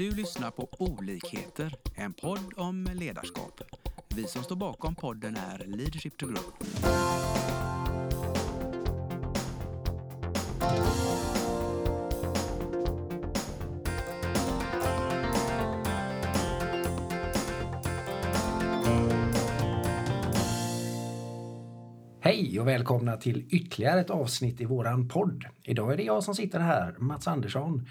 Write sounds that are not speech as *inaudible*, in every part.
Du lyssnar på Olikheter, en podd om ledarskap. Vi som står bakom podden är Leadership to Grow. Hej och välkomna till ytterligare ett avsnitt i våran podd. Idag är det jag som sitter här, Mats Andersson.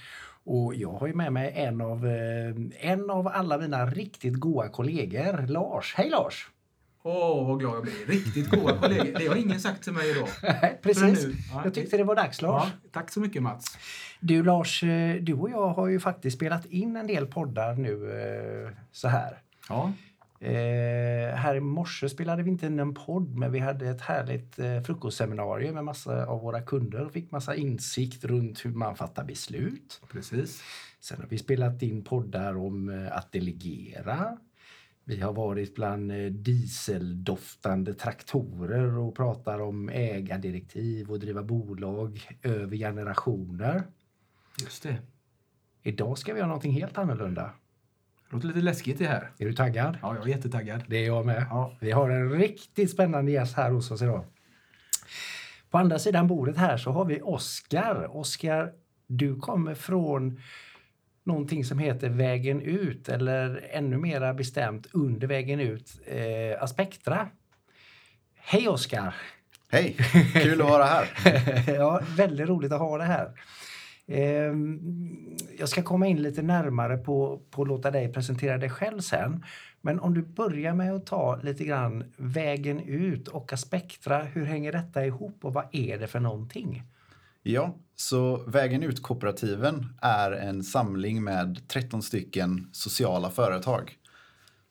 Och jag har ju med mig en av, eh, en av alla mina riktigt goda kollegor, Lars. Hej Lars! Åh, vad glad jag blir. Riktigt goda kollegor. Det har ingen sagt till mig idag. *laughs* Nej, Precis. Ja, Jag tyckte det var dags Lars. Ja, tack så mycket Mats. Du Lars, eh, du och jag har ju faktiskt spelat in en del poddar nu eh, så här. Ja, Eh, här i morse spelade vi inte in en podd men vi hade ett härligt eh, frukostseminarium med massa av våra kunder och fick massa insikt runt hur man fattar beslut. precis. Sen har vi spelat in poddar om eh, att delegera. Vi har varit bland eh, dieseldoftande traktorer och pratar om ägardirektiv och driva bolag över generationer. Just det. Idag ska vi göra någonting helt annorlunda. Låter lite läskigt det här. Är du taggad? Ja, jag är jättetaggad. Det är jag med. Ja. Vi har en riktigt spännande gäst här hos oss idag. På andra sidan bordet här så har vi Oskar. Oskar, du kommer från någonting som heter Vägen ut eller ännu mera bestämt under Vägen ut, eh, Aspektra. Hej Oskar! Hej! Kul att vara här. *laughs* ja, väldigt roligt att ha det här. Ehm, jag ska komma in lite närmare på, på att låta dig presentera dig själv sen. Men om du börjar med att ta lite grann vägen ut och Aspektra. Hur hänger detta ihop och vad är det för någonting? Ja, så Vägen ut-kooperativen är en samling med 13 stycken sociala företag.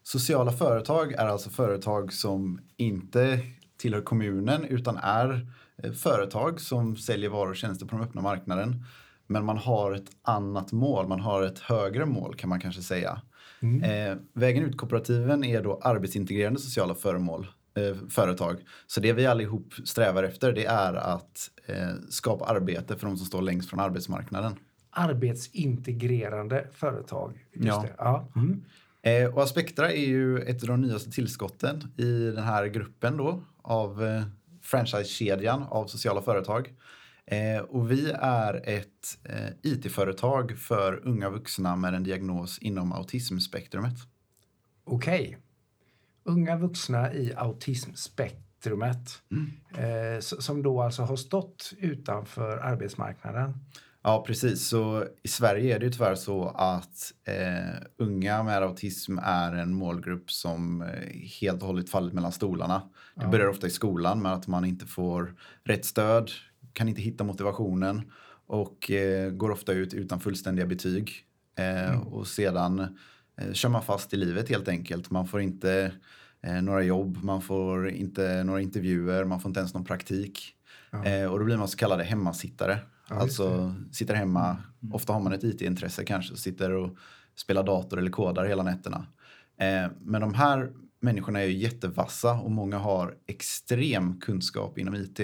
Sociala företag är alltså företag som inte tillhör kommunen utan är eh, företag som säljer varor och tjänster på den öppna marknaden. Men man har ett annat mål, man har ett högre mål kan man kanske säga. Eh, vägen ut-kooperativen är då arbetsintegrerande sociala föremål, eh, företag. Så det vi allihop strävar efter det är att eh, skapa arbete för de som står längst från arbetsmarknaden. Arbetsintegrerande företag. Ja. Det. Ja. Mm. Eh, och Aspektra är ju ett av de nyaste tillskotten i den här gruppen då av eh, franchisekedjan av sociala företag. Eh, och vi är ett eh, IT-företag för unga vuxna med en diagnos inom autismspektrumet. Okej. Unga vuxna i autismspektrumet eh, s- som då alltså har stått utanför arbetsmarknaden. Ja, precis. Så i Sverige är det ju tyvärr så att eh, unga med autism är en målgrupp som eh, helt och hållet fallit mellan stolarna. Det börjar ofta i skolan med att man inte får rätt stöd, kan inte hitta motivationen och eh, går ofta ut utan fullständiga betyg. Eh, Och sedan eh, kör man fast i livet helt enkelt. Man får inte eh, några jobb, man får inte några intervjuer, man får inte ens någon praktik. Eh, och då blir man så kallade hemmasittare. alltså sitter hemma, ofta har man ett IT-intresse kanske, och sitter och spelar dator eller kodar hela nätterna. Eh, men de här människorna är ju jättevassa och många har extrem kunskap inom IT.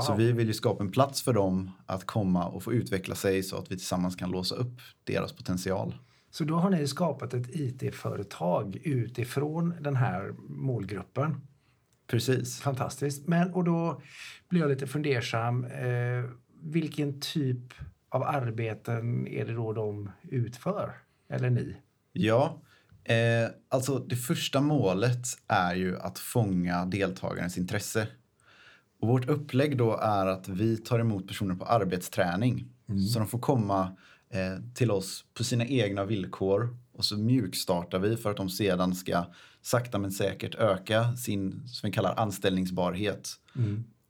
Så vi vill ju skapa en plats för dem att komma och få utveckla sig så att vi tillsammans kan låsa upp deras potential. Så då har ni skapat ett IT-företag utifrån den här målgruppen. Precis. Fantastiskt. Men, och då blir jag lite fundersam. Eh, vilken typ av arbeten är det då de utför? Eller ni? Ja, eh, alltså det första målet är ju att fånga deltagarens intresse. Och vårt upplägg då är att vi tar emot personer på arbetsträning. Så de får komma eh, till oss på sina egna villkor och så mjukstartar vi för att de sedan ska sakta men säkert öka sin, som vi kallar anställningsbarhet.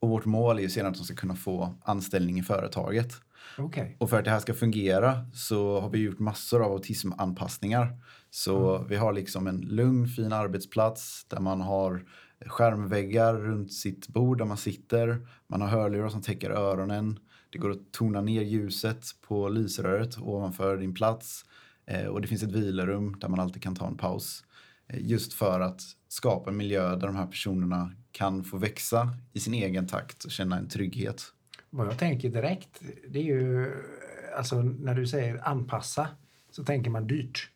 Och vårt mål är ju sedan att de ska kunna få anställning i företaget. Okej. Och för att det här ska fungera så har vi gjort massor av autismanpassningar. Så vi har liksom en lugn, fin arbetsplats där man har skärmväggar runt sitt bord där man sitter. Man har hörlurar som täcker öronen. Det går att tona ner ljuset på lysröret ovanför din plats. Eh, och det finns ett vilorum där man alltid kan ta en paus. Eh, just för att skapa en miljö där de här personerna kan få växa i sin egen takt och känna en trygghet. Vad jag tänker direkt, det är ju alltså när du säger anpassa. Så tänker man dyrt.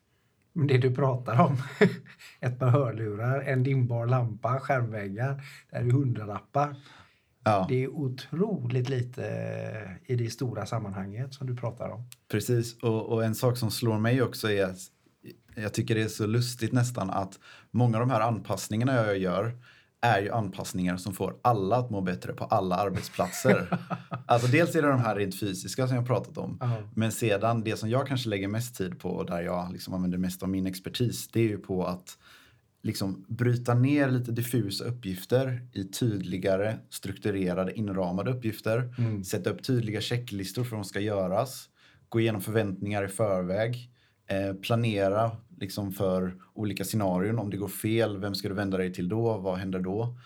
Men det du pratar om, *laughs* ett par hörlurar, en dimbar lampa, skärmväggar, det är hundralappar. Ja, Det är otroligt lite i det stora sammanhanget som du pratar om. precis. Och, och en sak som slår mig också är att jag tycker det är så lustigt nästan att många av de här anpassningarna jag gör är ju anpassningar som får alla att må bättre på alla arbetsplatser. *laughs* alltså dels är det de här rent fysiska som jag pratat om. Ja. Men sedan det som jag kanske lägger mest tid på och där jag liksom använder mest av min expertis det är ju på att liksom bryta ner lite diffusa uppgifter i tydligare strukturerade inramade uppgifter. Mm. Sätta upp tydliga checklistor för vad som ska göras. Gå igenom förväntningar i förväg. Eh, planera liksom för olika scenarion. Om det går fel, vem ska du vända dig till då? Vad händer då?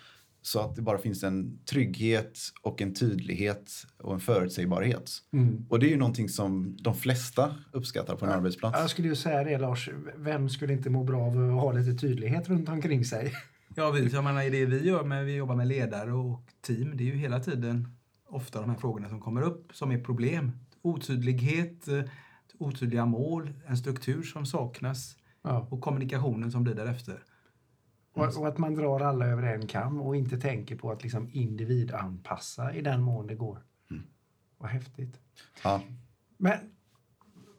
Så att det bara finns en trygghet och en tydlighet och en förutsägbarhet. Mm. Och det är ju någonting som de flesta uppskattar på en arbetsplats. Jag skulle ju säga det Lars, vem skulle inte må bra av att ha lite tydlighet runt omkring sig? Ja, vi, jag menar, i det vi gör, med, vi jobbar med ledare och team, det är ju hela tiden ofta de här frågorna som kommer upp som är problem. Otydlighet, eh, otydliga mål, en struktur som saknas Ja. och kommunikationen som blir därefter. Och, och att man drar alla över en kam och inte tänker på att liksom individanpassa i den mån det går. Vad häftigt. Ja. Men,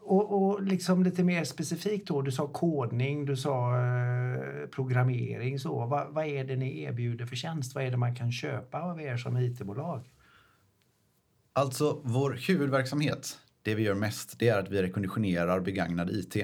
och, och liksom lite mer specifikt då, du sa kodning, du sa eh, programmering. Så. Vad, vad är det ni erbjuder för tjänst? Vad är det man kan köpa av er som IT-bolag? Alltså, vår huvudverksamhet, det vi gör mest, det är att vi rekonditionerar begagnad IT.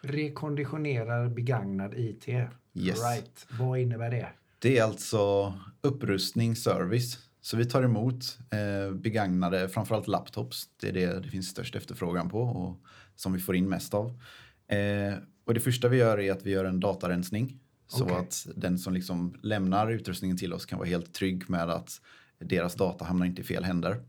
Rekonditionerar begagnad IT. Yes. Right. Vad innebär det? Det är alltså upprustning, service. Så vi tar emot eh, begagnade, framförallt laptops. Det är det det finns störst efterfrågan på och som vi får in mest av. Eh, och det första vi gör är att vi gör en datarensning. Så Okej. att den som liksom lämnar utrustningen till oss kan vara helt trygg med att deras data hamnar inte i fel händer.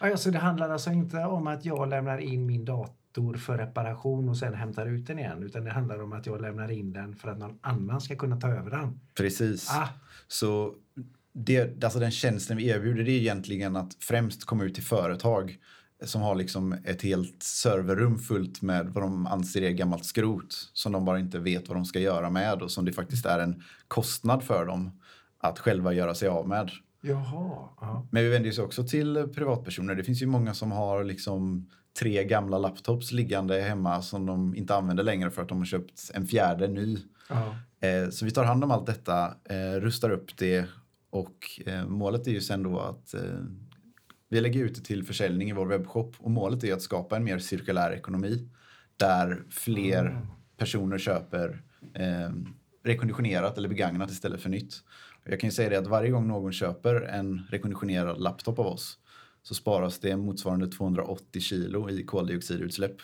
Ja, så det handlar alltså inte om att jag lämnar in min dator för reparation och sen hämtar ut den igen. Utan det handlar om att jag lämnar in den för att någon annan ska kunna ta över den. Precis. Ah, Så det, alltså den tjänsten vi erbjuder det är egentligen att främst komma ut till företag som har liksom ett helt serverrum fullt med vad de anser är gammalt skrot som de bara inte vet vad de ska göra med och som det faktiskt är en kostnad för dem att själva göra sig av med. Jaha. Ja. Men vi vänder oss också till privatpersoner. Det finns ju många som har liksom tre gamla laptops liggande hemma som de inte använder längre för att de har köpt en fjärde ny. Ja. Eh, så vi tar hand om allt detta, eh, rustar upp det och eh, målet är ju sen då att vi lägger ut det till försäljning i vår webbshop och målet är att skapa en mer cirkulär ekonomi där fler personer köper rekonditionerat eller begagnat istället för nytt. Jag kan ju säga det att varje gång någon köper en rekonditionerad laptop av oss så sparas det motsvarande 280 kilo i koldioxidutsläpp.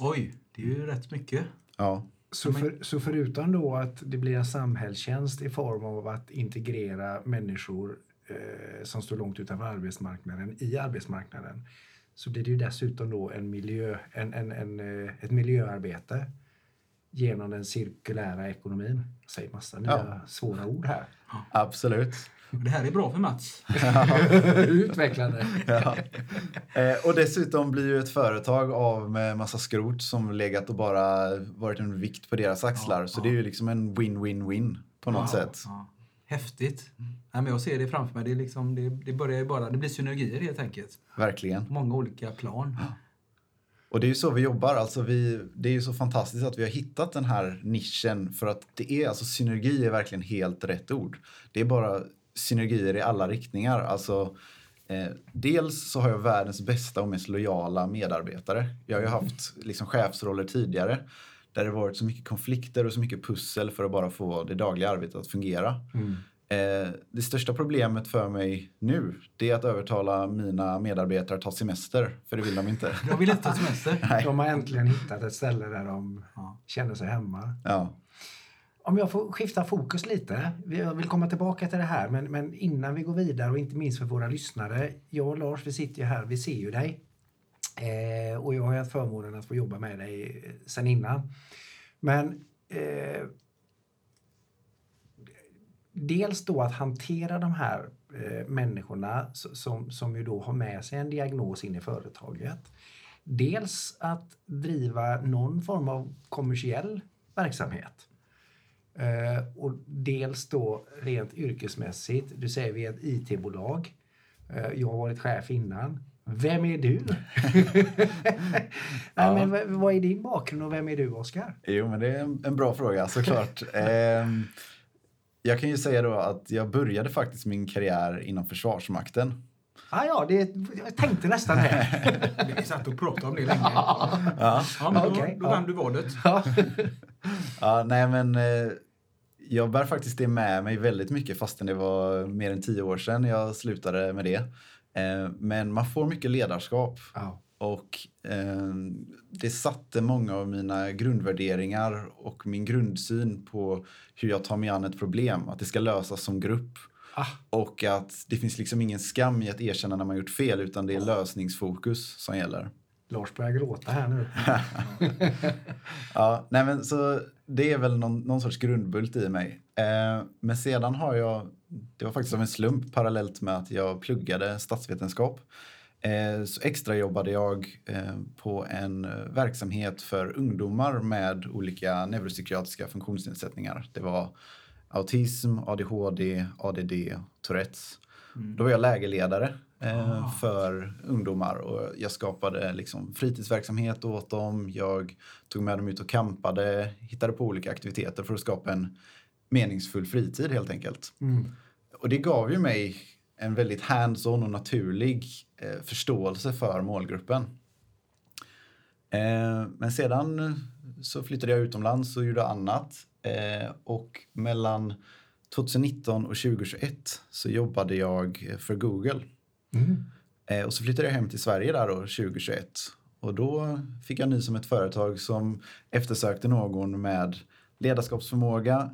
Oj, det är ju rätt mycket. Ja, Så, för, så förutom då att det blir en samhällstjänst i form av att integrera människor eh, som står långt utanför arbetsmarknaden i arbetsmarknaden så blir det ju dessutom då en miljö, en, en, en, eh, ett miljöarbete genom den cirkulära ekonomin. Jag säger massa nya Ja. svåra ord här. absolut. Det här är bra för Mats. *laughs* Utvecklande. Ja. Eh, och dessutom blir ju ett företag av med massa skrot som legat och bara varit en vikt på deras axlar. Ja, så ja. det är ju liksom en win-win-win på något Ja, sätt. ja. Häftigt. Nej, men jag ser det framför mig. Det, är liksom, det, det börjar ju bara, det blir synergier helt enkelt. Verkligen. På många olika plan. Och det är ju så vi jobbar. Alltså vi, det är ju så fantastiskt att vi har hittat den här nischen för att det är alltså synergi är verkligen helt rätt ord. Det är bara synergier i alla riktningar. Alltså, eh, dels så har jag världens bästa och mest lojala medarbetare. Jag har ju haft liksom, chefsroller tidigare där det varit så mycket konflikter och så mycket pussel för att bara få det dagliga arbetet att fungera. Eh, det största problemet för mig nu det är att övertala mina medarbetare att ta semester, för det vill de inte. *laughs* Jag vill inte ta semester. *laughs* De har äntligen hittat ett ställe där de Ja. känner sig hemma. Ja. Om jag får skifta fokus lite. Vi- Jag vill komma tillbaka till det här, men, men innan vi går vidare och inte minst för våra lyssnare. Jag och Lars, vi sitter ju här, vi ser ju dig. Eh, och jag har haft förmånen att få jobba med dig sen innan. Men eh, dels då att hantera de här eh, människorna som, som ju då har med sig en diagnos in i företaget. dels att driva någon form av kommersiell verksamhet. Eh, och dels då rent yrkesmässigt, du säger vi är ett IT-bolag. Eh, jag har varit chef innan. Vem är du? *laughs* *laughs* Nej, men vad- är din bakgrund och vem är du, Oskar? Jo, men det är en, en bra fråga såklart. *laughs* Jag kan ju säga då att jag började faktiskt min karriär inom Försvarsmakten. Ah, ja, det, jag tänkte nästan det. *laughs* Vi satt och pratade om det länge. Ja. Ja, men då, Okej, då ja. vann du vadet. Ja. *laughs* Ja, nej men eh, jag bär faktiskt det med mig väldigt mycket fastän det var mer än tio år sedan jag slutade med det. Eh, men man får mycket ledarskap Ja. och eh, det satte många av mina grundvärderingar och min grundsyn på hur jag tar mig an ett problem, att det ska lösas som grupp. Ah, Och att det finns liksom ingen skam i att erkänna när man gjort fel utan det är lösningsfokus som gäller. Lars börjar gråta här nu. *laughs* Ja, nej men så det är väl någon, någon sorts grundbult i mig. Eh, men sedan har jag, det var faktiskt av en slump parallellt med att jag pluggade statsvetenskap. Eh, så extra jobbade jag eh, på en eh, verksamhet för ungdomar med olika neuropsykiatriska funktionsnedsättningar. Det var autism, ADHD, ADD, Tourettes. Då var jag lägerledare eh, för ungdomar och jag skapade liksom fritidsverksamhet åt dem. Jag tog med dem ut och campade, hittade på olika aktiviteter för att skapa en meningsfull fritid helt enkelt. Mm. Och det gav ju mig en väldigt hands-on och naturlig eh, förståelse för målgruppen. Eh, men sedan eh, så flyttade jag utomlands och gjorde annat. Eh, och mellan 2019 och 2021 så jobbade jag för Google. Mm. Eh, och så flyttade jag hem till Sverige där då 2021. Och då fick jag nys om ett företag som eftersökte någon med ledarskapsförmåga,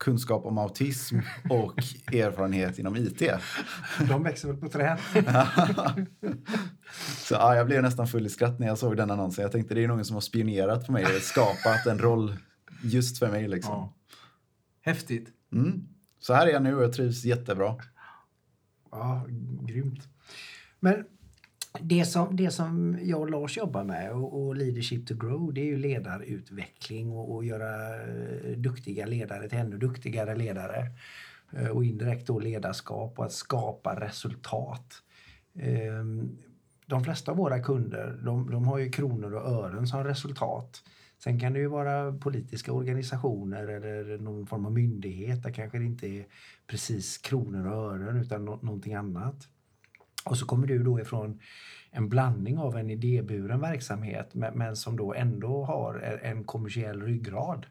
kunskap om autism och erfarenhet inom IT. De växer väl på träd. *laughs* Så ja, jag blev nästan full i skratt när jag såg den annonsen. Jag tänkte det är någon som har spionerat på mig och skapat en roll just för mig. Liksom. Ja. Häftigt. Mm. Så här är jag nu och jag trivs jättebra. Ja, grymt. Men det som, det som jag och Lars jobbar med och, och Leadership to Grow det är ju ledarutveckling och, och göra eh, duktiga ledare till ännu duktigare ledare. Eh, och indirekt då ledarskap och att skapa resultat. Ehm, de flesta av våra kunder de, de har ju kronor och ören som resultat. Sen kan det ju vara politiska organisationer eller någon form av myndighet där kanske det inte är precis kronor och ören utan no någonting annat. Och så kommer du då ifrån en blandning av en idéburen verksamhet men, men som då ändå har en kommersiell ryggrad.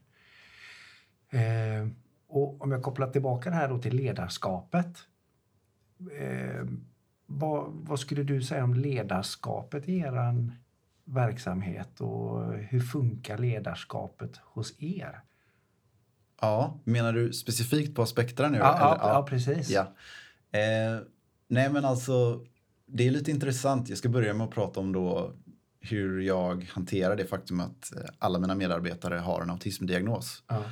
Eh, och om jag kopplar tillbaka det här då till ledarskapet. Eh, vad, vad skulle du säga om ledarskapet i eran verksamhet och hur funkar ledarskapet hos er? Ja, menar du specifikt på Aspektra nu? Ja, ja, ja precis. Ja. Eh, nej men alltså, det är lite intressant. Jag ska börja med att prata om då hur jag hanterar det faktum att eh, alla mina medarbetare har en autismdiagnos. Ja.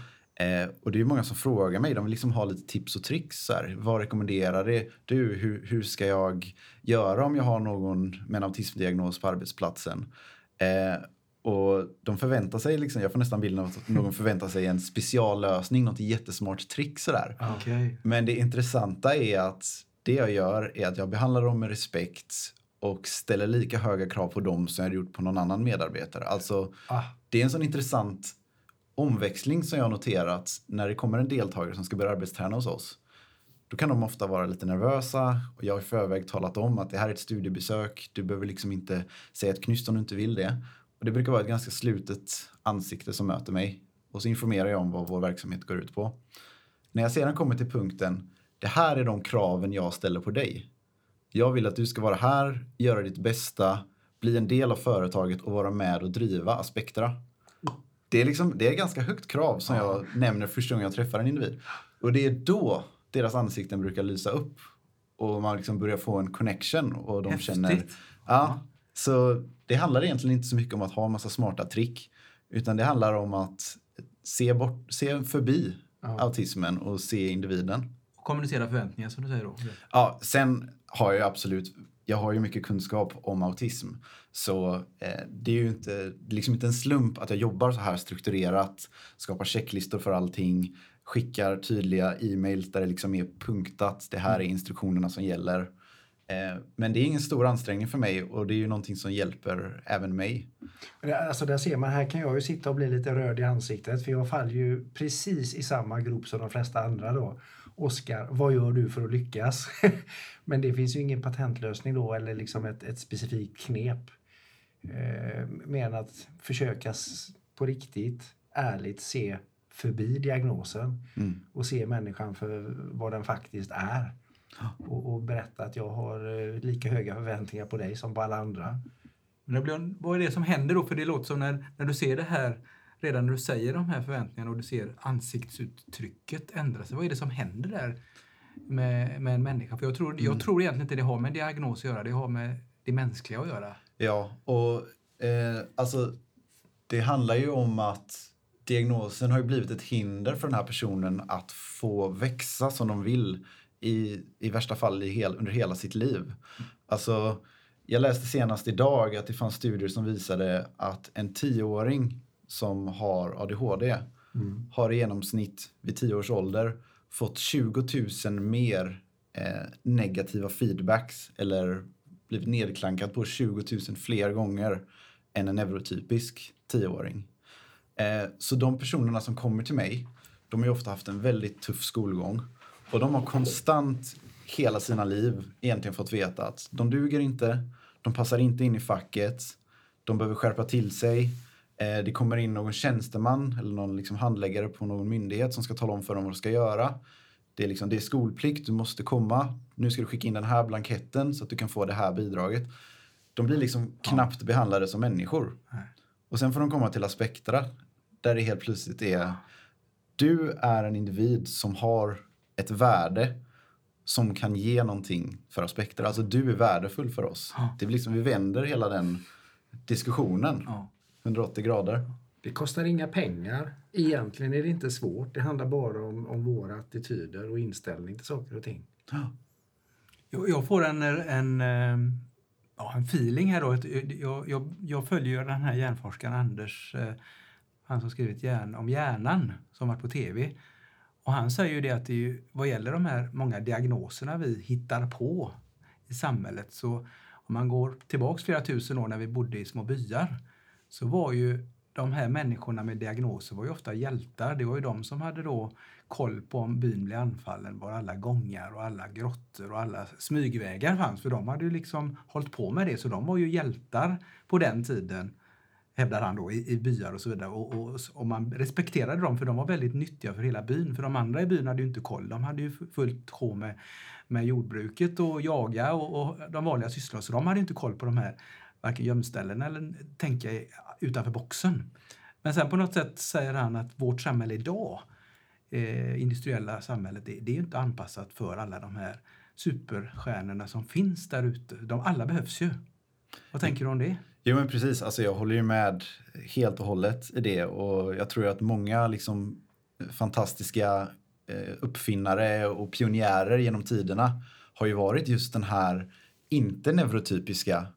Eh, och det är många som frågar mig, de vill liksom ha lite tips och tricks. Så här. Vad rekommenderar det? du? Hur, hur ska jag göra om jag har någon med en autismdiagnos på arbetsplatsen? Eh, och de förväntar sig, liksom, jag får nästan bilden av att någon förväntar sig en speciallösning, något jättesmart trick sådär. Okej. Men det intressanta är att det jag gör är att jag behandlar dem med respekt och ställer lika höga krav på dem som jag gjort på någon annan medarbetare. Alltså, Ah, det är en sån intressant omväxling som jag noterat när det kommer en deltagare som ska börja arbetsträna hos oss. Då kan de ofta vara lite nervösa och jag har i förväg talat om att det här är ett studiebesök. Du behöver liksom inte säga ett knyst om du inte vill det. Och det brukar vara ett ganska slutet ansikte som möter mig. Och så informerar jag om vad vår verksamhet går ut på. När jag sedan kommer till punkten, det här är de kraven jag ställer på dig. Jag vill att du ska vara här, göra ditt bästa, bli en del av företaget och vara med och driva Aspektra. Det är, liksom, det är ganska högt krav som jag nämner första gången jag träffar en individ. Och det är då deras ansikten brukar lysa upp. Och man liksom börjar få en connection och de Häftigt. känner... Ja, så det handlar egentligen inte så mycket om att ha en massa smarta trick. Utan det handlar om att se, bort, se förbi Ja. autismen och se individen. Kommunicera förväntningar som du säger då. Ja, sen har jag absolut jag har ju mycket kunskap om autism. Så eh, det är ju inte, liksom inte en slump att jag jobbar så här strukturerat, skapar checklistor för allting, skickar tydliga e-mails där det liksom är punktat, det här är instruktionerna som gäller. Eh, men det är ingen stor ansträngning för mig och det är ju någonting som hjälper även mig. Alltså där ser man, här kan jag ju sitta och bli lite röd i ansiktet för jag faller ju precis i samma grop som de flesta andra då. Oskar, vad gör du för att lyckas? *laughs* Men det finns ju ingen patentlösning då eller liksom ett, ett specifikt knep. Eh, mer än att försöka på riktigt, ärligt se förbi diagnosen Mm. och se människan för vad den faktiskt är. *gasps* Och, och berätta att jag har eh, lika höga förväntningar på dig som på alla andra. Men det blir, vad är det som händer då? För det låter som när, när du ser det här, redan när du säger de här förväntningarna och du ser ansiktsuttrycket ändra sig. Vad är det som händer där med, med en människa? För jag tror, jag tror egentligen inte det har med diagnos att göra, det har med det mänskliga att göra. Ja, och eh, alltså det handlar ju om att diagnosen har ju blivit ett hinder för den här personen att få växa som de vill i, i värsta fall i hel, under hela sitt liv. Alltså, jag läste senast idag att det fanns studier som visade att en tioåring som har ADHD har i genomsnitt vid tio års ålder fått 20 000 mer eh, negativa feedbacks eller blivit nedklankad på 20 000 fler gånger än en neurotypisk tioåring. Eh, så de personerna som kommer till mig, de har ofta haft en väldigt tuff skolgång och de har konstant hela sina liv egentligen fått veta att de duger inte, de passar inte in i facket, de behöver skärpa till sig. Eh, det kommer in någon tjänsteman eller någon liksom handläggare på någon myndighet som ska tala om för dem vad de ska göra. Det är, liksom, det är skolplikt, du måste komma. Nu ska du skicka in den här blanketten så att du kan få det här bidraget. De blir liksom knappt behandlade som människor. Nej. Och sen får de komma till Aspektra där det helt plötsligt är du är en individ som har ett värde som kan ge någonting för Aspektra. Alltså du är värdefull för oss. Ja. Det blir liksom, vi vänder hela den diskussionen Ja. 180 grader. Det kostar inga pengar. Egentligen är det inte svårt. Det handlar bara om, om våra attityder och inställning till saker och ting. Jag, jag får en, en, eh, ja, en feeling här då. Ett- Jag, jag, jag följer den här hjärnforskaren Anders, eh, han som skrivit hjärn, om hjärnan, som varit på tv. Och han säger ju det att det är ju, vad gäller de här många diagnoserna vi hittar på i samhället så om man går tillbaks flera tusen år när vi bodde i små byar så var ju de här människorna med diagnoser var ju ofta hjältar. Det var ju de som hade då koll på om byn blev anfallen, var alla gångar och alla grottor och alla smygvägar fanns. För de hade ju liksom hållit på med det, så de var ju hjältar på den tiden hävdar han då, i, i byar och så vidare. Och, och, och man respekterade dem för de var väldigt nyttiga för hela byn. För de andra i byn hade ju inte koll. De hade ju fullt sjå med, med jordbruket och jaga och, och de vanliga sysslorna. Så de hade inte koll på de här varken gömställen eller tänka utanför boxen. Men sen på något sätt säger han att vårt samhälle idag, eh, industriella samhället, det, det är inte anpassat för alla de här superstjärnorna som finns där ute. De alla behövs ju. Vad tänker du om det? Jo men precis, alltså jag håller ju med helt och hållet i det och jag tror att många liksom fantastiska eh, uppfinnare och pionjärer genom tiderna har ju varit just den här inte neurotypiska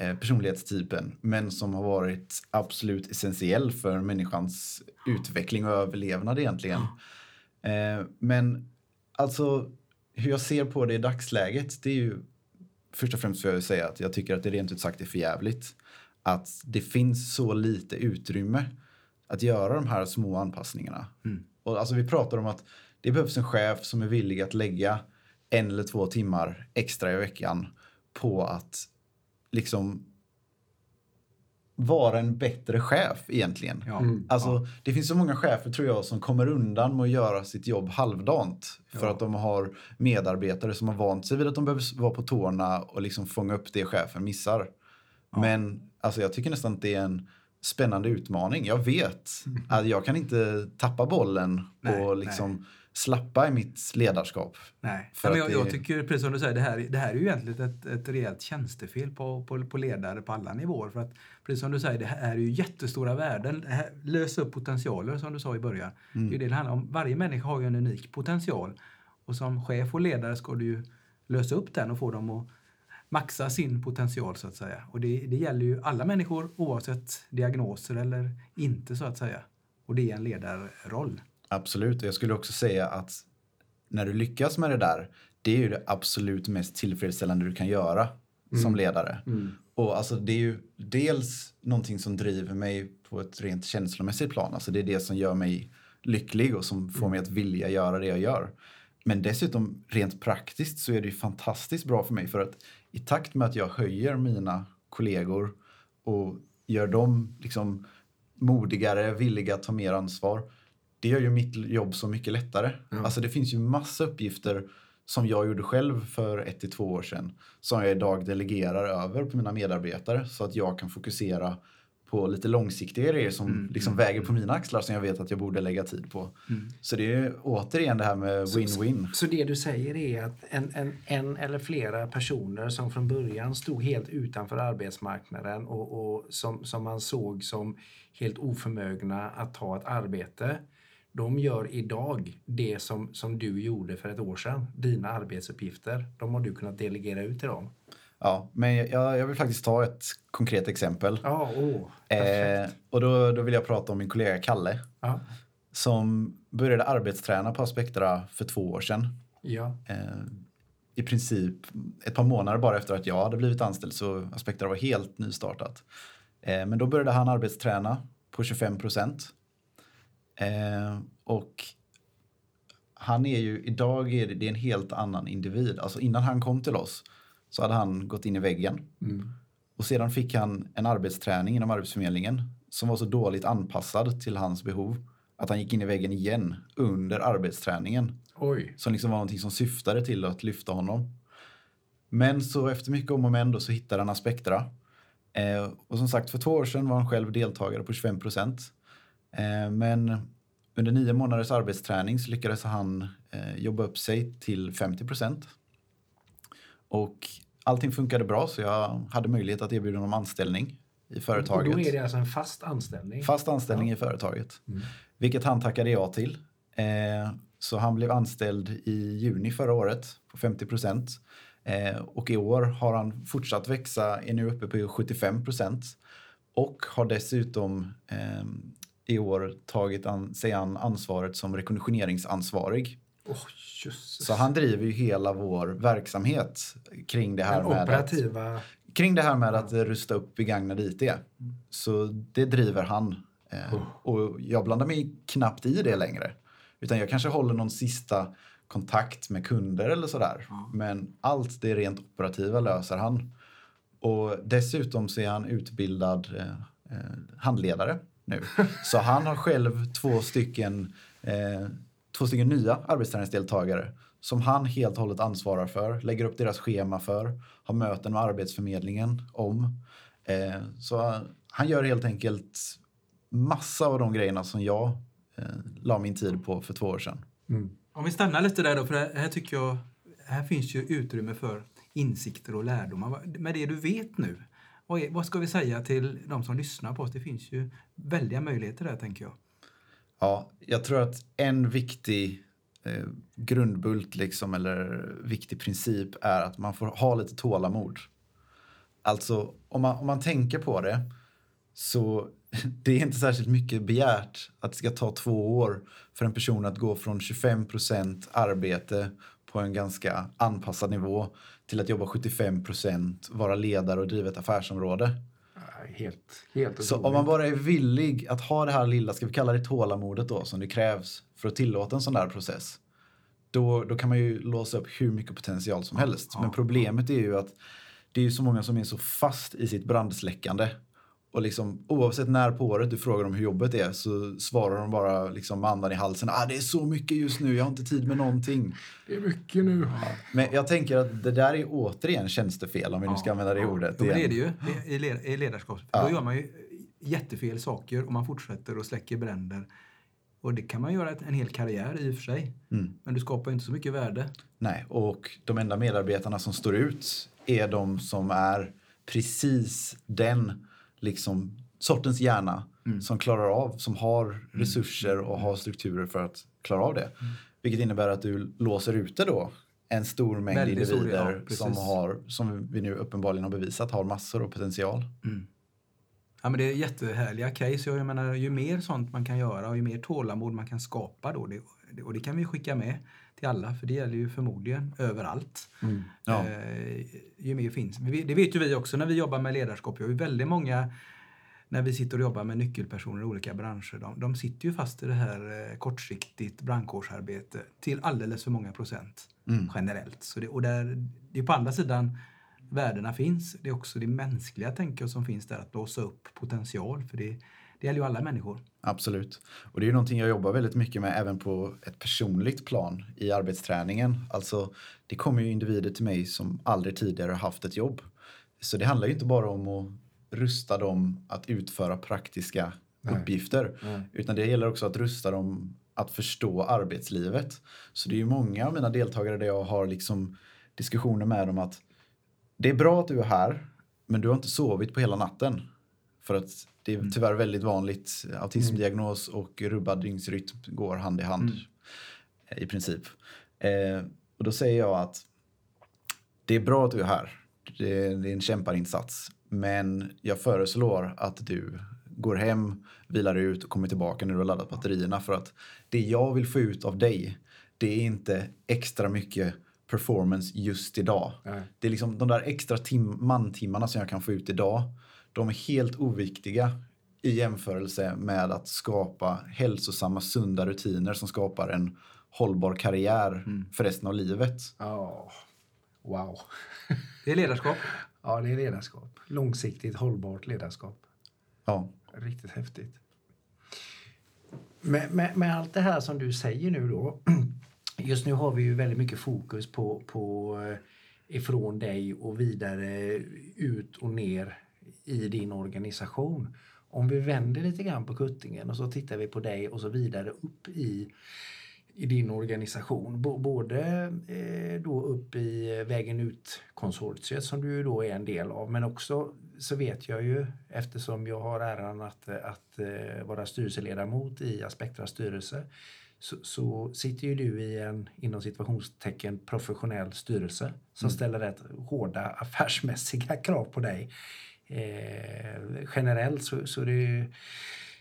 personlighetstypen men som har varit absolut essentiell för människans utveckling och överlevnad egentligen. Eh, men alltså hur jag ser på det i dagsläget det är ju först och främst får jag säga att jag tycker att det rent ut sagt är för jävligt att det finns så lite utrymme att göra de här små anpassningarna. Mm. Och alltså vi pratar om att det behövs en chef som är villig att lägga en eller två timmar extra i veckan på att liksom vara en bättre chef egentligen. Ja. Mm. Alltså, Det finns så många chefer tror jag som kommer undan med att göra sitt jobb halvdant. För Ja. att de har medarbetare som har vant sig vid att de behöver vara på tårna och liksom fånga upp det chefen missar. Men alltså, jag tycker nästan att det är en spännande utmaning. Jag vet att jag kan inte tappa bollen Nej, och liksom slappa i mitt ledarskap. Nej, men jag, det- jag tycker precis som du säger, det här, det här är ju egentligen ett, ett rejält tjänstefel på, på, på ledare på alla nivåer. För att precis som du säger, det här är ju jättestora värden. Här, lösa upp potentialer som du sa i början. Det är ju det det handlar om. Varje människa har ju en unik potential. Och som chef och ledare ska du ju lösa upp den och få dem att maxa sin potential så att säga. Och det, det gäller ju alla människor oavsett diagnoser eller inte så att säga. Och det är en ledarroll. Absolut, och jag skulle också säga att när du lyckas med det där, det är ju det absolut mest tillfredsställande du kan göra som ledare. Och alltså det är ju dels någonting som driver mig på ett rent känslomässigt plan. Alltså det är det som gör mig lycklig och som får mig att vilja göra det jag gör. Men dessutom rent praktiskt så är det ju fantastiskt bra för mig för att i takt med att jag höjer mina kollegor och gör dem liksom modigare, villiga att ta mer ansvar. Det gör ju mitt jobb så mycket lättare. Alltså det finns ju massa uppgifter som jag gjorde själv för ett till två år sedan som jag idag delegerar över på mina medarbetare så att jag kan fokusera på lite långsiktiga grejer som liksom väger på mina axlar som jag vet att jag borde lägga tid på. Så det är återigen det här med win-win. Så det du säger är att en, en, en eller flera personer som från början stod helt utanför arbetsmarknaden och, och som, som man såg som helt oförmögna att ta ett arbete. De gör idag det som, som du gjorde för ett år sedan. Dina arbetsuppgifter. De har du kunnat delegera ut till dem. Ja, men jag, jag vill faktiskt ta ett konkret exempel. Ja, åh, Eh, och då, då vill jag prata om min kollega Kalle Ja, som började arbetsträna på Aspektra för två år sedan. ja. Eh, I princip ett par månader bara efter att jag hade blivit anställd så Aspektra var helt nystartat. Eh, men då började han arbetsträna på 25 procent. Eh, och han är ju, idag är det, det är en helt annan individ. Alltså innan han kom till oss så hade han gått in i väggen. Och sedan fick han en arbetsträning inom Arbetsförmedlingen som var så dåligt anpassad till hans behov att han gick in i väggen igen under arbetsträningen. Oj. Som liksom var någonting som syftade till att lyfta honom. Men så efter mycket om och men så hittade han Aspektra. Eh, och som sagt, för två år sedan var han själv deltagare på 25 procent. Eh, men under nio månaders arbetsträning så lyckades han eh, jobba upp sig till 50 procent. Och allting funkade bra så jag hade möjlighet att erbjuda honom anställning i Och företaget. då är det alltså en fast anställning? Fast anställning i företaget. Vilket han tackade ja till. Eh, så han blev anställd i juni förra året på 50 procent. Och i år har han fortsatt växa, är nu uppe på 75 procent. Och har dessutom eh, i år tagit an, sig an ansvaret som rekognoseringsansvarig. Åh, jösses. Så han driver ju hela vår verksamhet kring det här Den med att, operativa... kring det här med att rusta upp begagnad IT. Så det driver han. Eh, Och jag blandar mig knappt i det längre. Utan jag kanske håller någon sista kontakt med kunder eller sådär. Men allt det rent operativa löser han. Och dessutom så är han utbildad eh, eh, handledare nu. Så han har själv två stycken, eh, två stycken nya arbetsträningsdeltagare som han helt och hållet ansvarar för, lägger upp deras schema för, har möten med Arbetsförmedlingen om. Eh, så han gör helt enkelt massa av de grejerna som jag eh, la min tid på för två år sedan. Om vi stannar lite där då, för här tycker jag här finns ju utrymme för insikter och lärdomar. Med det du vet nu, vad, är, vad ska vi säga till de som lyssnar på oss? Det finns ju väldiga möjligheter där, tänker jag. Ja, jag tror att en viktig eh, grundbult liksom, eller viktig princip är att man får ha lite tålamod. Alltså, om man, om man tänker på det så *laughs* det är inte särskilt mycket begärt att det ska ta två år för en person att gå från 25% arbete på en ganska anpassad nivå till att jobba 75% vara ledare och driva ett affärsområde. Ja, Helt, helt Så om man bara är villig att ha det här lilla, ska vi kalla det tålamodet då, som det krävs för att tillåta en sån där process. Då, då kan man ju låsa upp hur mycket potential som helst. Men problemet är ju att det är så många som är så fast i sitt brandsläckande. Och liksom, oavsett när på året du frågar dem hur jobbet är så svarar de bara liksom med andan i halsen. Ah, det är så mycket just nu, jag har inte tid med någonting. Det är mycket nu. Men jag tänker att det där är återigen tjänstefel om vi nu ska använda det ordet. Men det är det ju i- i led- i ledarskap. Då gör man ju jättefel saker och man fortsätter och släcker bränder. Och det kan man göra en hel karriär i och för sig. Men du skapar ju inte så mycket värde. Nej, och de enda medarbetarna som står ut är de som är precis den liksom, sortens hjärna som klarar av, som har resurser och har strukturer för att klara av det. Vilket innebär att du låser ute då en stor mängd Väldigt individer ja, som, har, som vi nu uppenbarligen har bevisat har massor av potential. Ja, men det är jättehärliga case. Jag menar, ju mer sånt man kan göra och ju mer tålamod man kan skapa då, det- och det kan vi skicka med till alla, för det gäller ju förmodligen överallt. Ja. Eh, ju mer finns. Det vet ju vi också när vi jobbar med ledarskap. Vi har ju väldigt många, när vi sitter och jobbar med nyckelpersoner i olika branscher, de, de sitter ju fast i det här eh, kortsiktigt brandkårsarbete till alldeles för många procent generellt. Så det, och där, det är på andra sidan värdena finns. Det är också det mänskliga tänker jag som finns där, att blåsa upp potential. För det, det gäller ju alla människor. Absolut. Och det är ju någonting jag jobbar väldigt mycket med även på ett personligt plan i arbetsträningen. Alltså, det kommer ju individer till mig som aldrig tidigare har haft ett jobb. Så det handlar ju inte bara om att rusta dem att utföra praktiska uppgifter. Utan det gäller också att rusta dem att förstå arbetslivet. Så det är ju många av mina deltagare där jag har liksom diskussioner med dem att det är bra att du är här, men du har inte sovit på hela natten. För att det är tyvärr väldigt vanligt. Autismdiagnos och rubbad dygnsrytm går hand i hand eh, i princip. Eh, och då säger jag att det är bra att du är här. Det, det är en kämparinsats. Men jag föreslår att du går hem, vilar ut och kommer tillbaka när du har laddat batterierna. För att det jag vill få ut av dig, det är inte extra mycket performance just idag. Nej. Det är liksom de där extra tim- mantimmarna som jag kan få ut idag. De är helt oviktiga i jämförelse med att skapa hälsosamma, sunda rutiner som skapar en hållbar karriär för resten av livet. Ja, wow. *laughs* Det är ledarskap. Ja, det är ledarskap. Långsiktigt hållbart ledarskap. Ja. Riktigt häftigt. Med, med, med allt det här som du säger nu då. *clears throat* Just nu har vi ju väldigt mycket fokus på, på eh, ifrån dig och vidare ut och ner i din organisation. Om vi vänder lite grann på kuttingen och så tittar vi på dig och så vidare upp i, i din organisation. Både eh, då upp i Vägen ut-konsortiet som du ju då är en del av men också så vet jag ju eftersom jag har äran att, att eh, vara styrelseledamot i Aspektras styrelse så, så sitter ju du i en inom situationstecken professionell styrelse som ställer rätt hårda affärsmässiga krav på dig. Eh, generellt så, så är det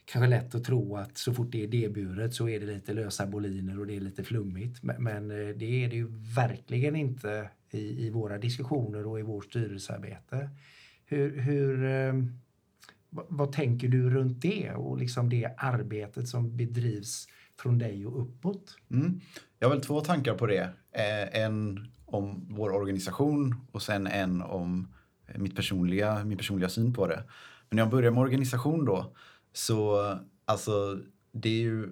kanske lätt att tro att så fort det är idéburet så är det lite lösa boliner och det är lite flummigt. Men, men eh, det är det ju verkligen inte i, i våra diskussioner och i vårt styrelsearbete. Hur, hur, eh, vad, vad tänker du runt det och liksom det arbetet som bedrivs från dig och uppåt? Mm. Jag har väl två tankar på det. Eh, en om vår organisation och sen en om eh, mitt personliga, min personliga syn på det. Men när jag börjar med organisation då, så alltså det är ju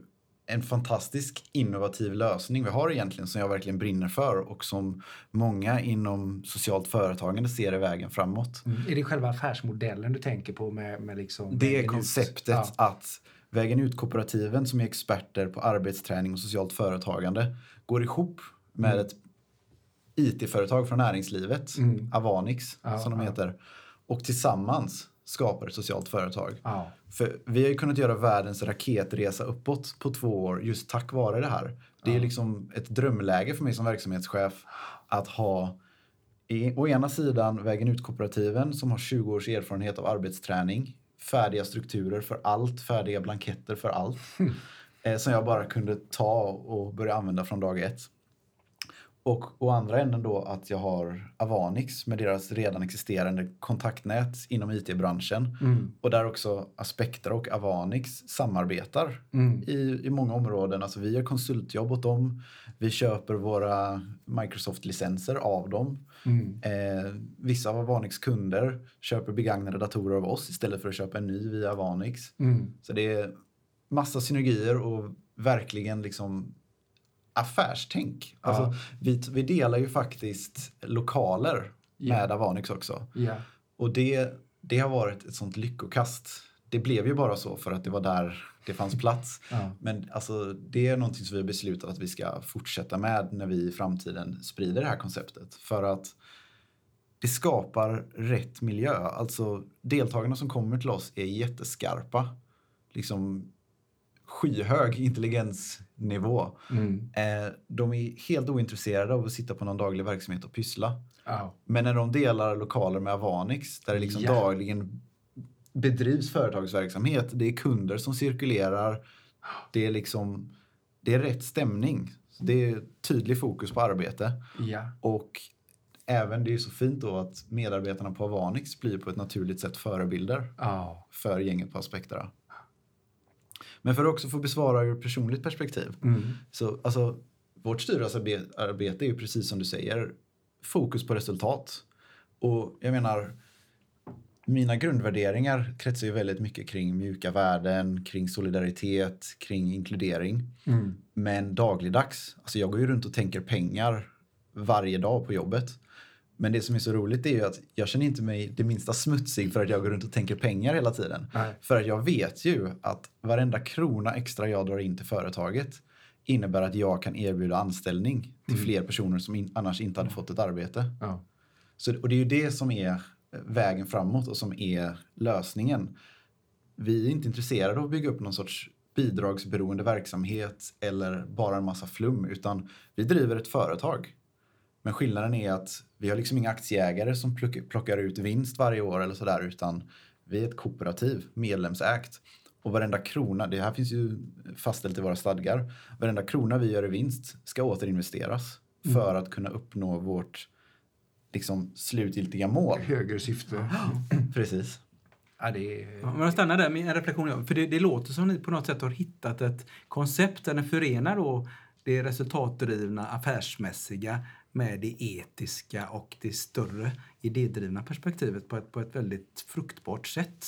en fantastisk innovativ lösning vi har egentligen som jag verkligen brinner för och som många inom socialt företagande ser är vägen framåt. Är det själva affärsmodellen du tänker på med, med liksom Det är konceptet Ja. att Vägen ut-kooperativen som är experter på arbetsträning och socialt företagande går ihop med Mm. ett IT-företag från näringslivet, Avanix Ja, som de heter, och tillsammans skapar ett socialt företag. Ja. För vi har ju kunnat göra världens raketresa uppåt på två år just tack vare det här. Det är liksom ett drömläge för mig som verksamhetschef att ha i, å ena sidan Vägen ut-kooperativen som har 20 års erfarenhet av arbetsträning, färdiga strukturer för allt, färdiga blanketter för allt. eh, som jag bara kunde ta och börja använda från dag ett. Och å andra änden då att jag har Avanix med deras redan existerande kontaktnät inom IT-branschen. Och där också Aspektra och Avanix samarbetar i, i många områden. Alltså vi gör konsultjobb åt dem. Vi köper våra Microsoft-licenser av dem. Eh, vissa av Avanix kunder köper begagnade datorer av oss istället för att köpa en ny via Avanix. Så det är massa synergier och verkligen liksom affärstänk. Alltså, vi, vi delar ju faktiskt lokaler med Avanix också. Ja. Och det, det har varit ett sånt lyckokast. Det blev ju bara så för att det var där det fanns plats. *laughs* Ja. Men alltså, det är någonting som vi har beslutat att vi ska fortsätta med när vi i framtiden sprider det här konceptet. För att det skapar rätt miljö. Alltså deltagarna som kommer till oss är jätteskarpa. Liksom skyhög intelligensnivå. Mm. Eh, de är helt ointresserade av att sitta på någon daglig verksamhet och pyssla. Ja. Men när de delar lokaler med Avanix där det liksom Ja. dagligen bedrivs företagsverksamhet, det är kunder som cirkulerar, det är liksom det är rätt stämning. Det är tydlig fokus på arbete. ja. Och även det är så fint då att medarbetarna på Avanix blir på ett naturligt sätt förebilder ja. för gänget på Aspektera. Men för att också få besvara ur personligt perspektiv. Mm. Så alltså, vårt styrelsearbete är ju precis som du säger fokus på resultat. Och jag menar, mina grundvärderingar kretsar ju väldigt mycket kring mjuka värden, kring solidaritet, kring inkludering. Mm. Men dagligdags, alltså jag går ju runt och tänker pengar varje dag på jobbet. Men det som är så roligt är ju att jag känner inte mig det minsta smutsig för att jag går runt och tänker pengar hela tiden. Nej. För att jag vet ju att varenda krona extra jag drar in till företaget innebär att jag kan erbjuda anställning till fler personer som in, annars inte hade fått ett arbete. Ja. Så, och det är ju det som är vägen framåt och som är lösningen. Vi är inte intresserade av att bygga upp någon sorts bidragsberoende verksamhet eller bara en massa flum, utan vi driver ett företag. Men skillnaden är att vi har liksom inga aktieägare som plock- plockar ut vinst varje år eller sådär, utan vi är ett kooperativ, medlemsägt. Och varenda krona, det här finns ju fastställt i våra stadgar, varenda krona vi gör i vinst ska återinvesteras för att kunna uppnå vårt liksom, slutgiltiga mål. Högre syfte. *clears throat* Precis. Ja, det är... Ja, men jag stannar där med en reflektion. För det, det låter som ni på något sätt har hittat ett koncept där ni förenar då det resultatdrivna, affärsmässiga med det etiska och det större idédrivna perspektivet på ett, på ett väldigt fruktbart sätt.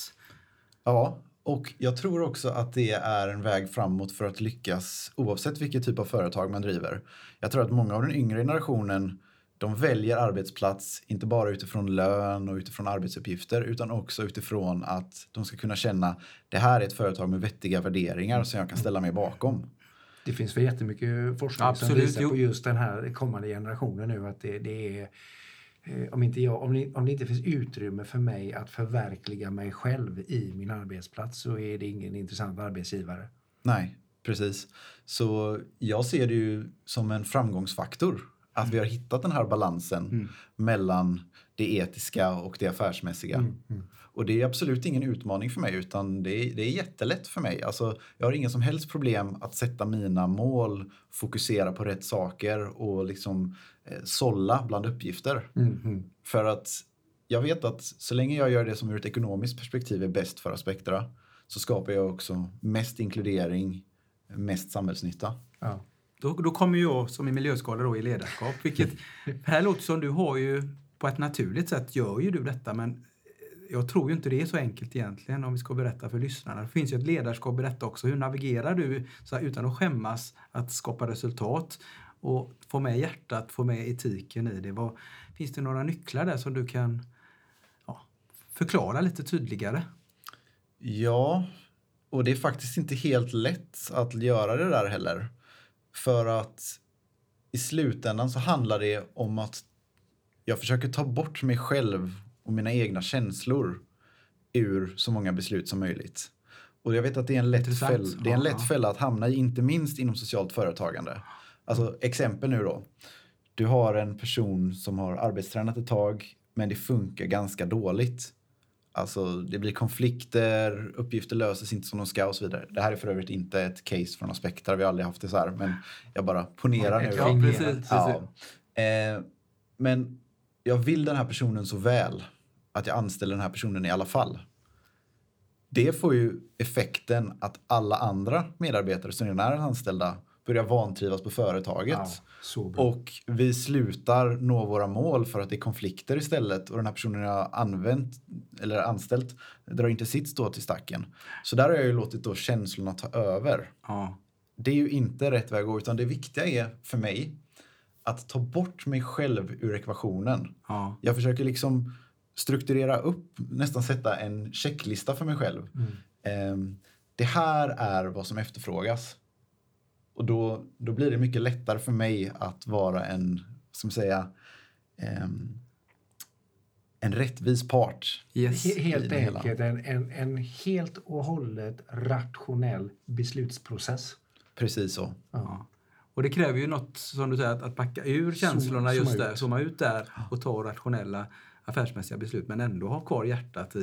Ja, och jag tror också att det är en väg framåt för att lyckas oavsett vilket typ av företag man driver. Jag tror att många av den yngre generationen de väljer arbetsplats inte bara utifrån lön och utifrån arbetsuppgifter utan också utifrån att de ska kunna känna det här är ett företag med vettiga värderingar som jag kan ställa mig bakom. Det finns för jättemycket forskning Absolut, som visar jo. på just den här kommande generationen nu att det, det är eh, om, inte jag, om, det, om det inte finns utrymme för mig att förverkliga mig själv i min arbetsplats så är det ingen intressant arbetsgivare. Nej, precis. Så jag ser det ju som en framgångsfaktor att vi har hittat den här balansen mellan det etiska och det affärsmässiga. Och det är absolut ingen utmaning för mig utan det är, det är jättelätt för mig. Alltså, jag har inga som helst problem att sätta mina mål, fokusera på rätt saker och liksom eh, sålla bland uppgifter. För att jag vet att så länge jag gör det som ur ett ekonomiskt perspektiv är bäst för Aspektera så skapar jag också mest inkludering, mest samhällsnytta. Ja. Då, då kommer jag som är miljöskadad då i ledarskap. Vilket, här låter som du har ju på ett naturligt sätt gör ju du detta men jag tror ju inte det är så enkelt egentligen om vi ska berätta för lyssnarna. Det finns ju ett ledarskap i detta också. Hur navigerar du så här, utan att skämmas att skapa resultat och få med hjärtat, få med etiken i det? Vad, finns det några nycklar där som du kan ja, förklara lite tydligare? Ja, och det är faktiskt inte helt lätt att göra det där heller. För att i slutändan så handlar det om att jag försöker ta bort mig själv och mina egna känslor ur så många beslut som möjligt. Och jag vet att det är en lätt, fäll, det är en lätt fälla att hamna i, inte minst inom socialt företagande. Alltså exempel nu då. Du har en person som har arbetstränat ett tag, men det funkar ganska dåligt. Alltså det blir konflikter, uppgifter löses inte som de ska och så vidare. Det här är för övrigt inte ett case från Aspekter, vi har aldrig haft det så här, men jag bara ponerar nu. Ja, precis. precis. Ja. Eh, men jag vill den här personen så väl att jag anställer den här personen i alla fall. Det får ju effekten att alla andra medarbetare som redan är anställda börjar vantrivas på företaget. Ja. Och vi slutar nå våra mål för att det är konflikter istället och den här personen jag använt eller anställt drar inte sitt stå till stacken. Så där har jag ju låtit då känslorna ta över. Ja. Det är ju inte rätt väg att gå utan det viktiga är för mig att ta bort mig själv ur ekvationen. Ja. Jag försöker liksom strukturera upp, nästan sätta en checklista för mig själv. Ehm, det här är vad som efterfrågas. Och då, då blir det mycket lättare för mig att vara en, som säga, ehm, en rättvis part. Yes. He- Helt enkelt en, en, en helt och hållet rationell beslutsprocess. Precis så. Ja. Och det kräver ju något, som du säger, att, att backa ur känslorna zooma just ut. där, zooma ut där och ta rationella affärsmässiga beslut men ändå ha kvar hjärtat i...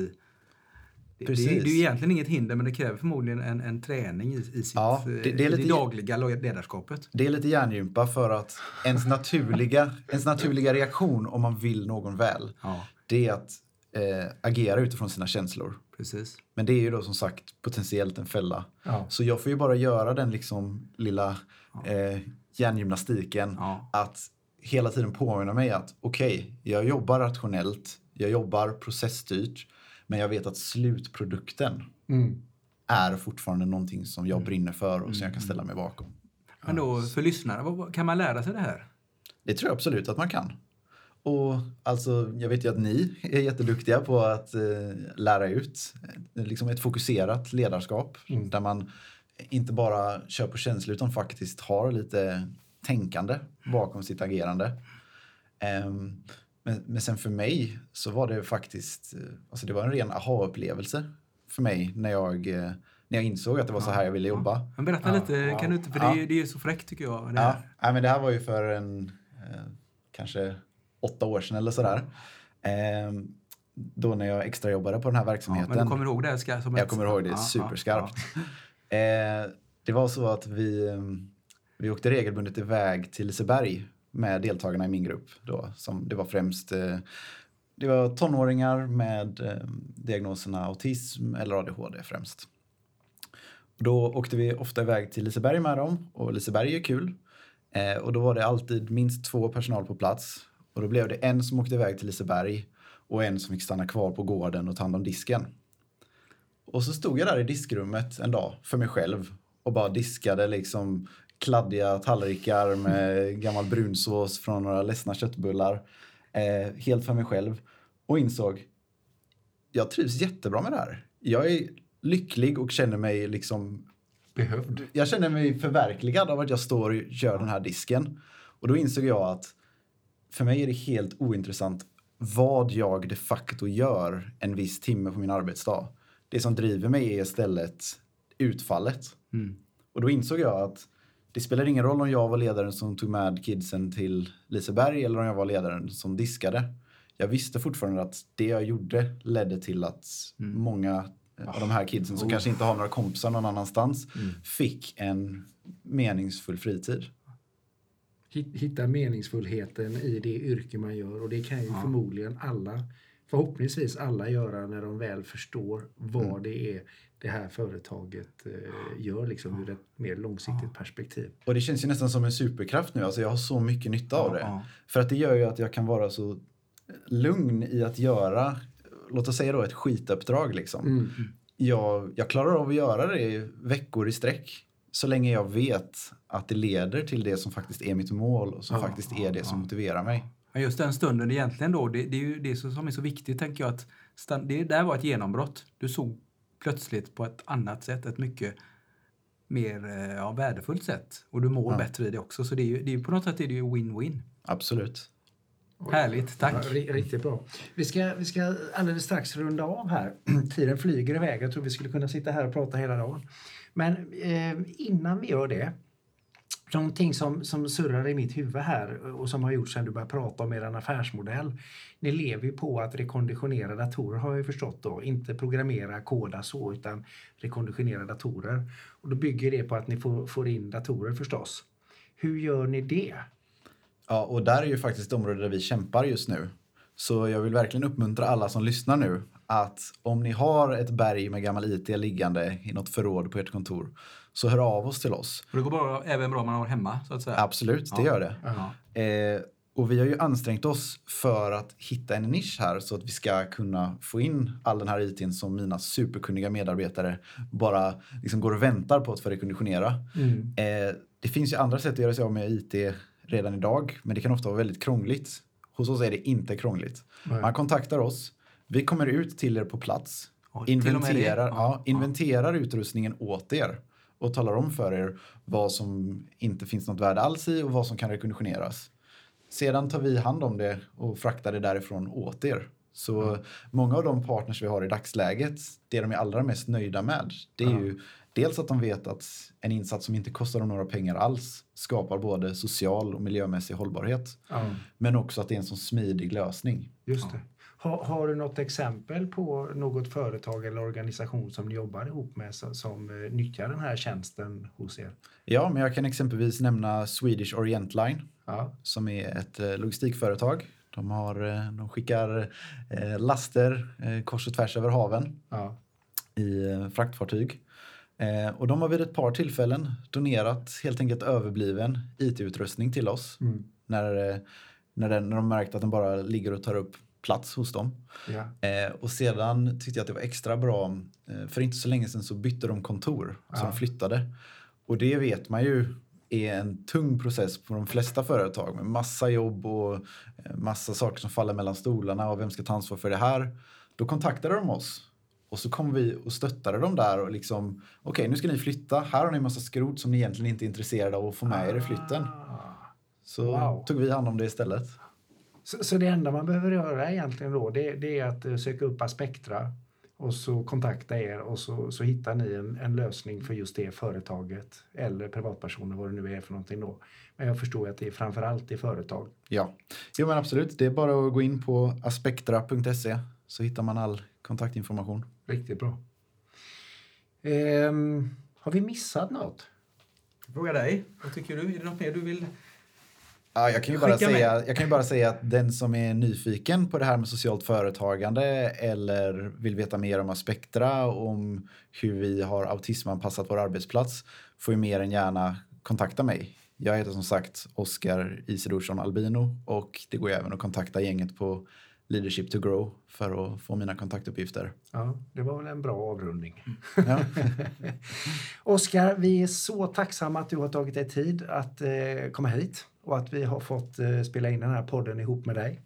Det, det, Precis. det är ju egentligen inget hinder men det kräver förmodligen en, en träning i, i sitt Ja, det- det är i det lite- dagliga ledarskapet. Det är lite hjärngympa för att ens naturliga, ens naturliga reaktion om man vill någon väl, Ja, det är att eh, agera utifrån sina känslor. precis. Men det är ju då som sagt potentiellt en fälla. Ja. Så jag får ju bara göra den liksom lilla eh, hjärngymnastiken att hela tiden påminna mig att okej, jag jobbar rationellt, jag jobbar processstyrt, men jag vet att slutprodukten Mm. är fortfarande någonting som jag brinner för och som jag kan ställa mig bakom. Men då för lyssnare, kan man lära sig det här? Det tror jag absolut att man kan. Och alltså, jag vet ju att ni är jätteduktiga på att eh, lära ut eh, liksom ett fokuserat ledarskap där man inte bara kör på känslor utan faktiskt har lite tänkande bakom sitt agerande. Ehm, men, men sen för mig så var det faktiskt, eh, alltså det var en ren aha-upplevelse för mig när jag, eh, när jag insåg att det var så här jag ville jobba. Men berätta Ja, lite, ja, kan du inte, för ja. det, är, ju- det är ju så fräckt tycker jag. Det Ja, nej, men det här var ju för en, eh, kanske åtta år sedan eller sådär. Eh, då när jag extrajobbade på den här Ja, verksamheten. men du kommer ihåg det ska, som jag kommer ihåg det Ja, superskarpt. ja, Eh, det var så att vi, eh, vi åkte regelbundet iväg till Liseberg med deltagarna i min grupp. Då, som, det var främst eh, det var tonåringar med eh, diagnoserna autism eller ADHD främst. Då åkte vi ofta iväg till Liseberg med dem och Liseberg är kul. Eh, och då var det alltid minst två personal på plats. Och då blev det en som åkte iväg till Liseberg och en som fick stanna kvar på gården och ta hand om disken. Och så stod jag där i diskrummet en dag för mig själv och bara diskade liksom kladdiga tallrikar med gammal brunsås från några ledsna köttbullar. Eh, helt för mig själv. Och insåg, jag trivs jättebra med det här. Jag är lycklig och känner mig liksom Behövd. jag känner mig förverkligad av att jag står och gör den här disken. Och då insåg jag att för mig är det helt ointressant vad jag de facto gör en viss timme på min arbetsdag. Det som driver mig är istället utfallet. Mm. Och då insåg jag att det spelar ingen roll om jag var ledaren som tog med kidsen till Liseberg eller om jag var ledaren som diskade. Jag visste fortfarande att det jag gjorde ledde till att många av de här kidsen som kanske inte har några kompisar någon annanstans fick en meningsfull fritid. Hit- Hitta meningsfullheten i det yrke man gör. Och det kan ju förmodligen alla, förhoppningsvis alla göra när de väl förstår vad det är det här företaget eh, gör liksom ur ett mer långsiktigt perspektiv. Och det känns ju nästan som en superkraft nu. Alltså jag har så mycket nytta av det. ja. För att det gör ju att jag kan vara så lugn i att göra, låt oss säga då ett skituppdrag liksom. Mm. Jag, jag klarar av att göra det veckor i sträck. Så länge jag vet att det leder till det som faktiskt är mitt mål och som Ja, faktiskt är det som motiverar mig. Men just den stunden egentligen då, det, det är ju det som är så viktigt tänker jag att det där var ett genombrott. Du såg plötsligt på ett annat sätt, ett mycket mer eh, ja, värdefullt sätt. Och du mår Ja. bättre i det också. Så det är ju, det är på något sätt är det ju win-win. Absolut. Härligt, tack. Ja, ri- riktigt bra. Vi ska, vi ska alldeles strax runda av här. *clears throat* Tiden flyger iväg. Jag tror vi skulle kunna sitta här och prata hela dagen. Men eh, innan vi gör det. Någonting som, som surrar i mitt huvud här och som har gjort sedan du började prata om er affärsmodell. Ni lever ju på att rekonditionera datorer har jag förstått då. Inte programmera, koda så utan rekonditionera datorer. Och då bygger det på att ni får, får in datorer förstås. Hur gör ni det? Ja, och där är ju faktiskt ett område där vi kämpar just nu. Så jag vill verkligen uppmuntra alla som lyssnar nu att om ni har ett berg med gammal IT liggande i något förråd på ert kontor så hör av oss till oss. Och det går bra, även bra om man har hemma så att säga. Absolut, det Ja. gör det. Ja. Eh, och vi har ju ansträngt oss för att hitta en nisch här så att vi ska kunna få in all den här ITn som mina superkunniga medarbetare bara liksom går och väntar på att få rekonditionera. Eh, det finns ju andra sätt att göra sig av med IT redan idag, men det kan ofta vara väldigt krångligt. Hos oss är det inte krångligt. Nej. Man kontaktar oss, vi kommer ut till er på plats, och inventerar, Ja, ja, ja. inventerar utrustningen åt er och talar om för er vad som inte finns något värde alls i och vad som kan rekonditioneras. Sedan tar vi hand om det och fraktar det därifrån åt er Så Ja. många av de partners vi har i dagsläget, det de är allra mest nöjda med, det är Ja. ju dels att de vet att en insats som inte kostar dem några pengar alls skapar både social och miljömässig hållbarhet. Ja, Men också att det är en sån smidig lösning. just det. Har, har du något exempel på något företag eller organisation som ni jobbar ihop med som, som eh, nyttjar den här tjänsten hos er? Ja, men jag kan exempelvis nämna Swedish Orient Line Ja, som är ett eh, logistikföretag. De, har, eh, de skickar laster kors och tvärs över haven ja, i fraktfartyg. Och de har vid ett par tillfällen donerat helt enkelt överbliven IT-utrustning till oss mm, när, när, den, när de märkt att den bara ligger och tar upp plats hos dem. ja, Eh, och sedan tyckte jag att det var extra bra. Eh, för inte så länge sedan så bytte de kontor, så Ja. de flyttade. Och det vet man ju är en tung process på de flesta företag med massa jobb och eh, massa saker som faller mellan stolarna och vem ska ta ansvar för det här? Då kontaktade de oss och så kom vi och stöttade dem där och liksom okej nu ska ni flytta, här har ni en massa skrot som ni egentligen inte är intresserade av att få med er i flytten. Ah. Så Wow. tog vi hand om det istället. Så, så det enda man behöver göra egentligen då det, det är att eh, söka upp Aspektra och så kontakta er och så, så hittar ni en, en lösning för just det företaget eller privatpersoner vad det nu är för någonting då. Men jag förstår att det är framförallt i företag. Ja, jo men absolut. Det är bara att gå in på aspektra.se så hittar man all kontaktinformation. Riktigt bra. Ehm, har vi missat något? Fråga dig, vad tycker du? Är det något mer du vill? Ja, jag, kan ju bara säga, jag kan ju bara säga att den som är nyfiken på det här med socialt företagande eller vill veta mer om Aspektra och om hur vi har autismanpassat vår arbetsplats får ju mer än gärna kontakta mig. Jag heter som sagt Oskar Isidorsson Albino och det går ju även att kontakta gänget på Leadership to Grow för att få mina kontaktuppgifter. Ja, det var väl en bra avrundning. Ja. *laughs* Oskar, vi är så tacksamma att du har tagit dig tid att eh, komma hit och att vi har fått eh, spela in den här podden ihop med dig.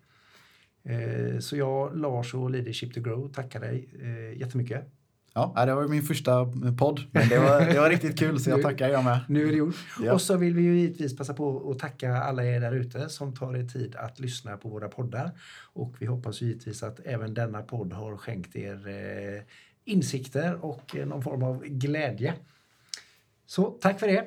Eh, så jag, Lars och Leadership to Grow tackar dig eh, jättemycket. Ja, det var min första podd, men det var, det var riktigt kul så jag *laughs* tackar jag med. Nu är det gjort. Ja. Och så vill vi ju givetvis passa på att tacka alla er där ute som tar er tid att lyssna på våra poddar. Och vi hoppas givetvis att även denna podd har skänkt er insikter och någon form av glädje. Så tack för det.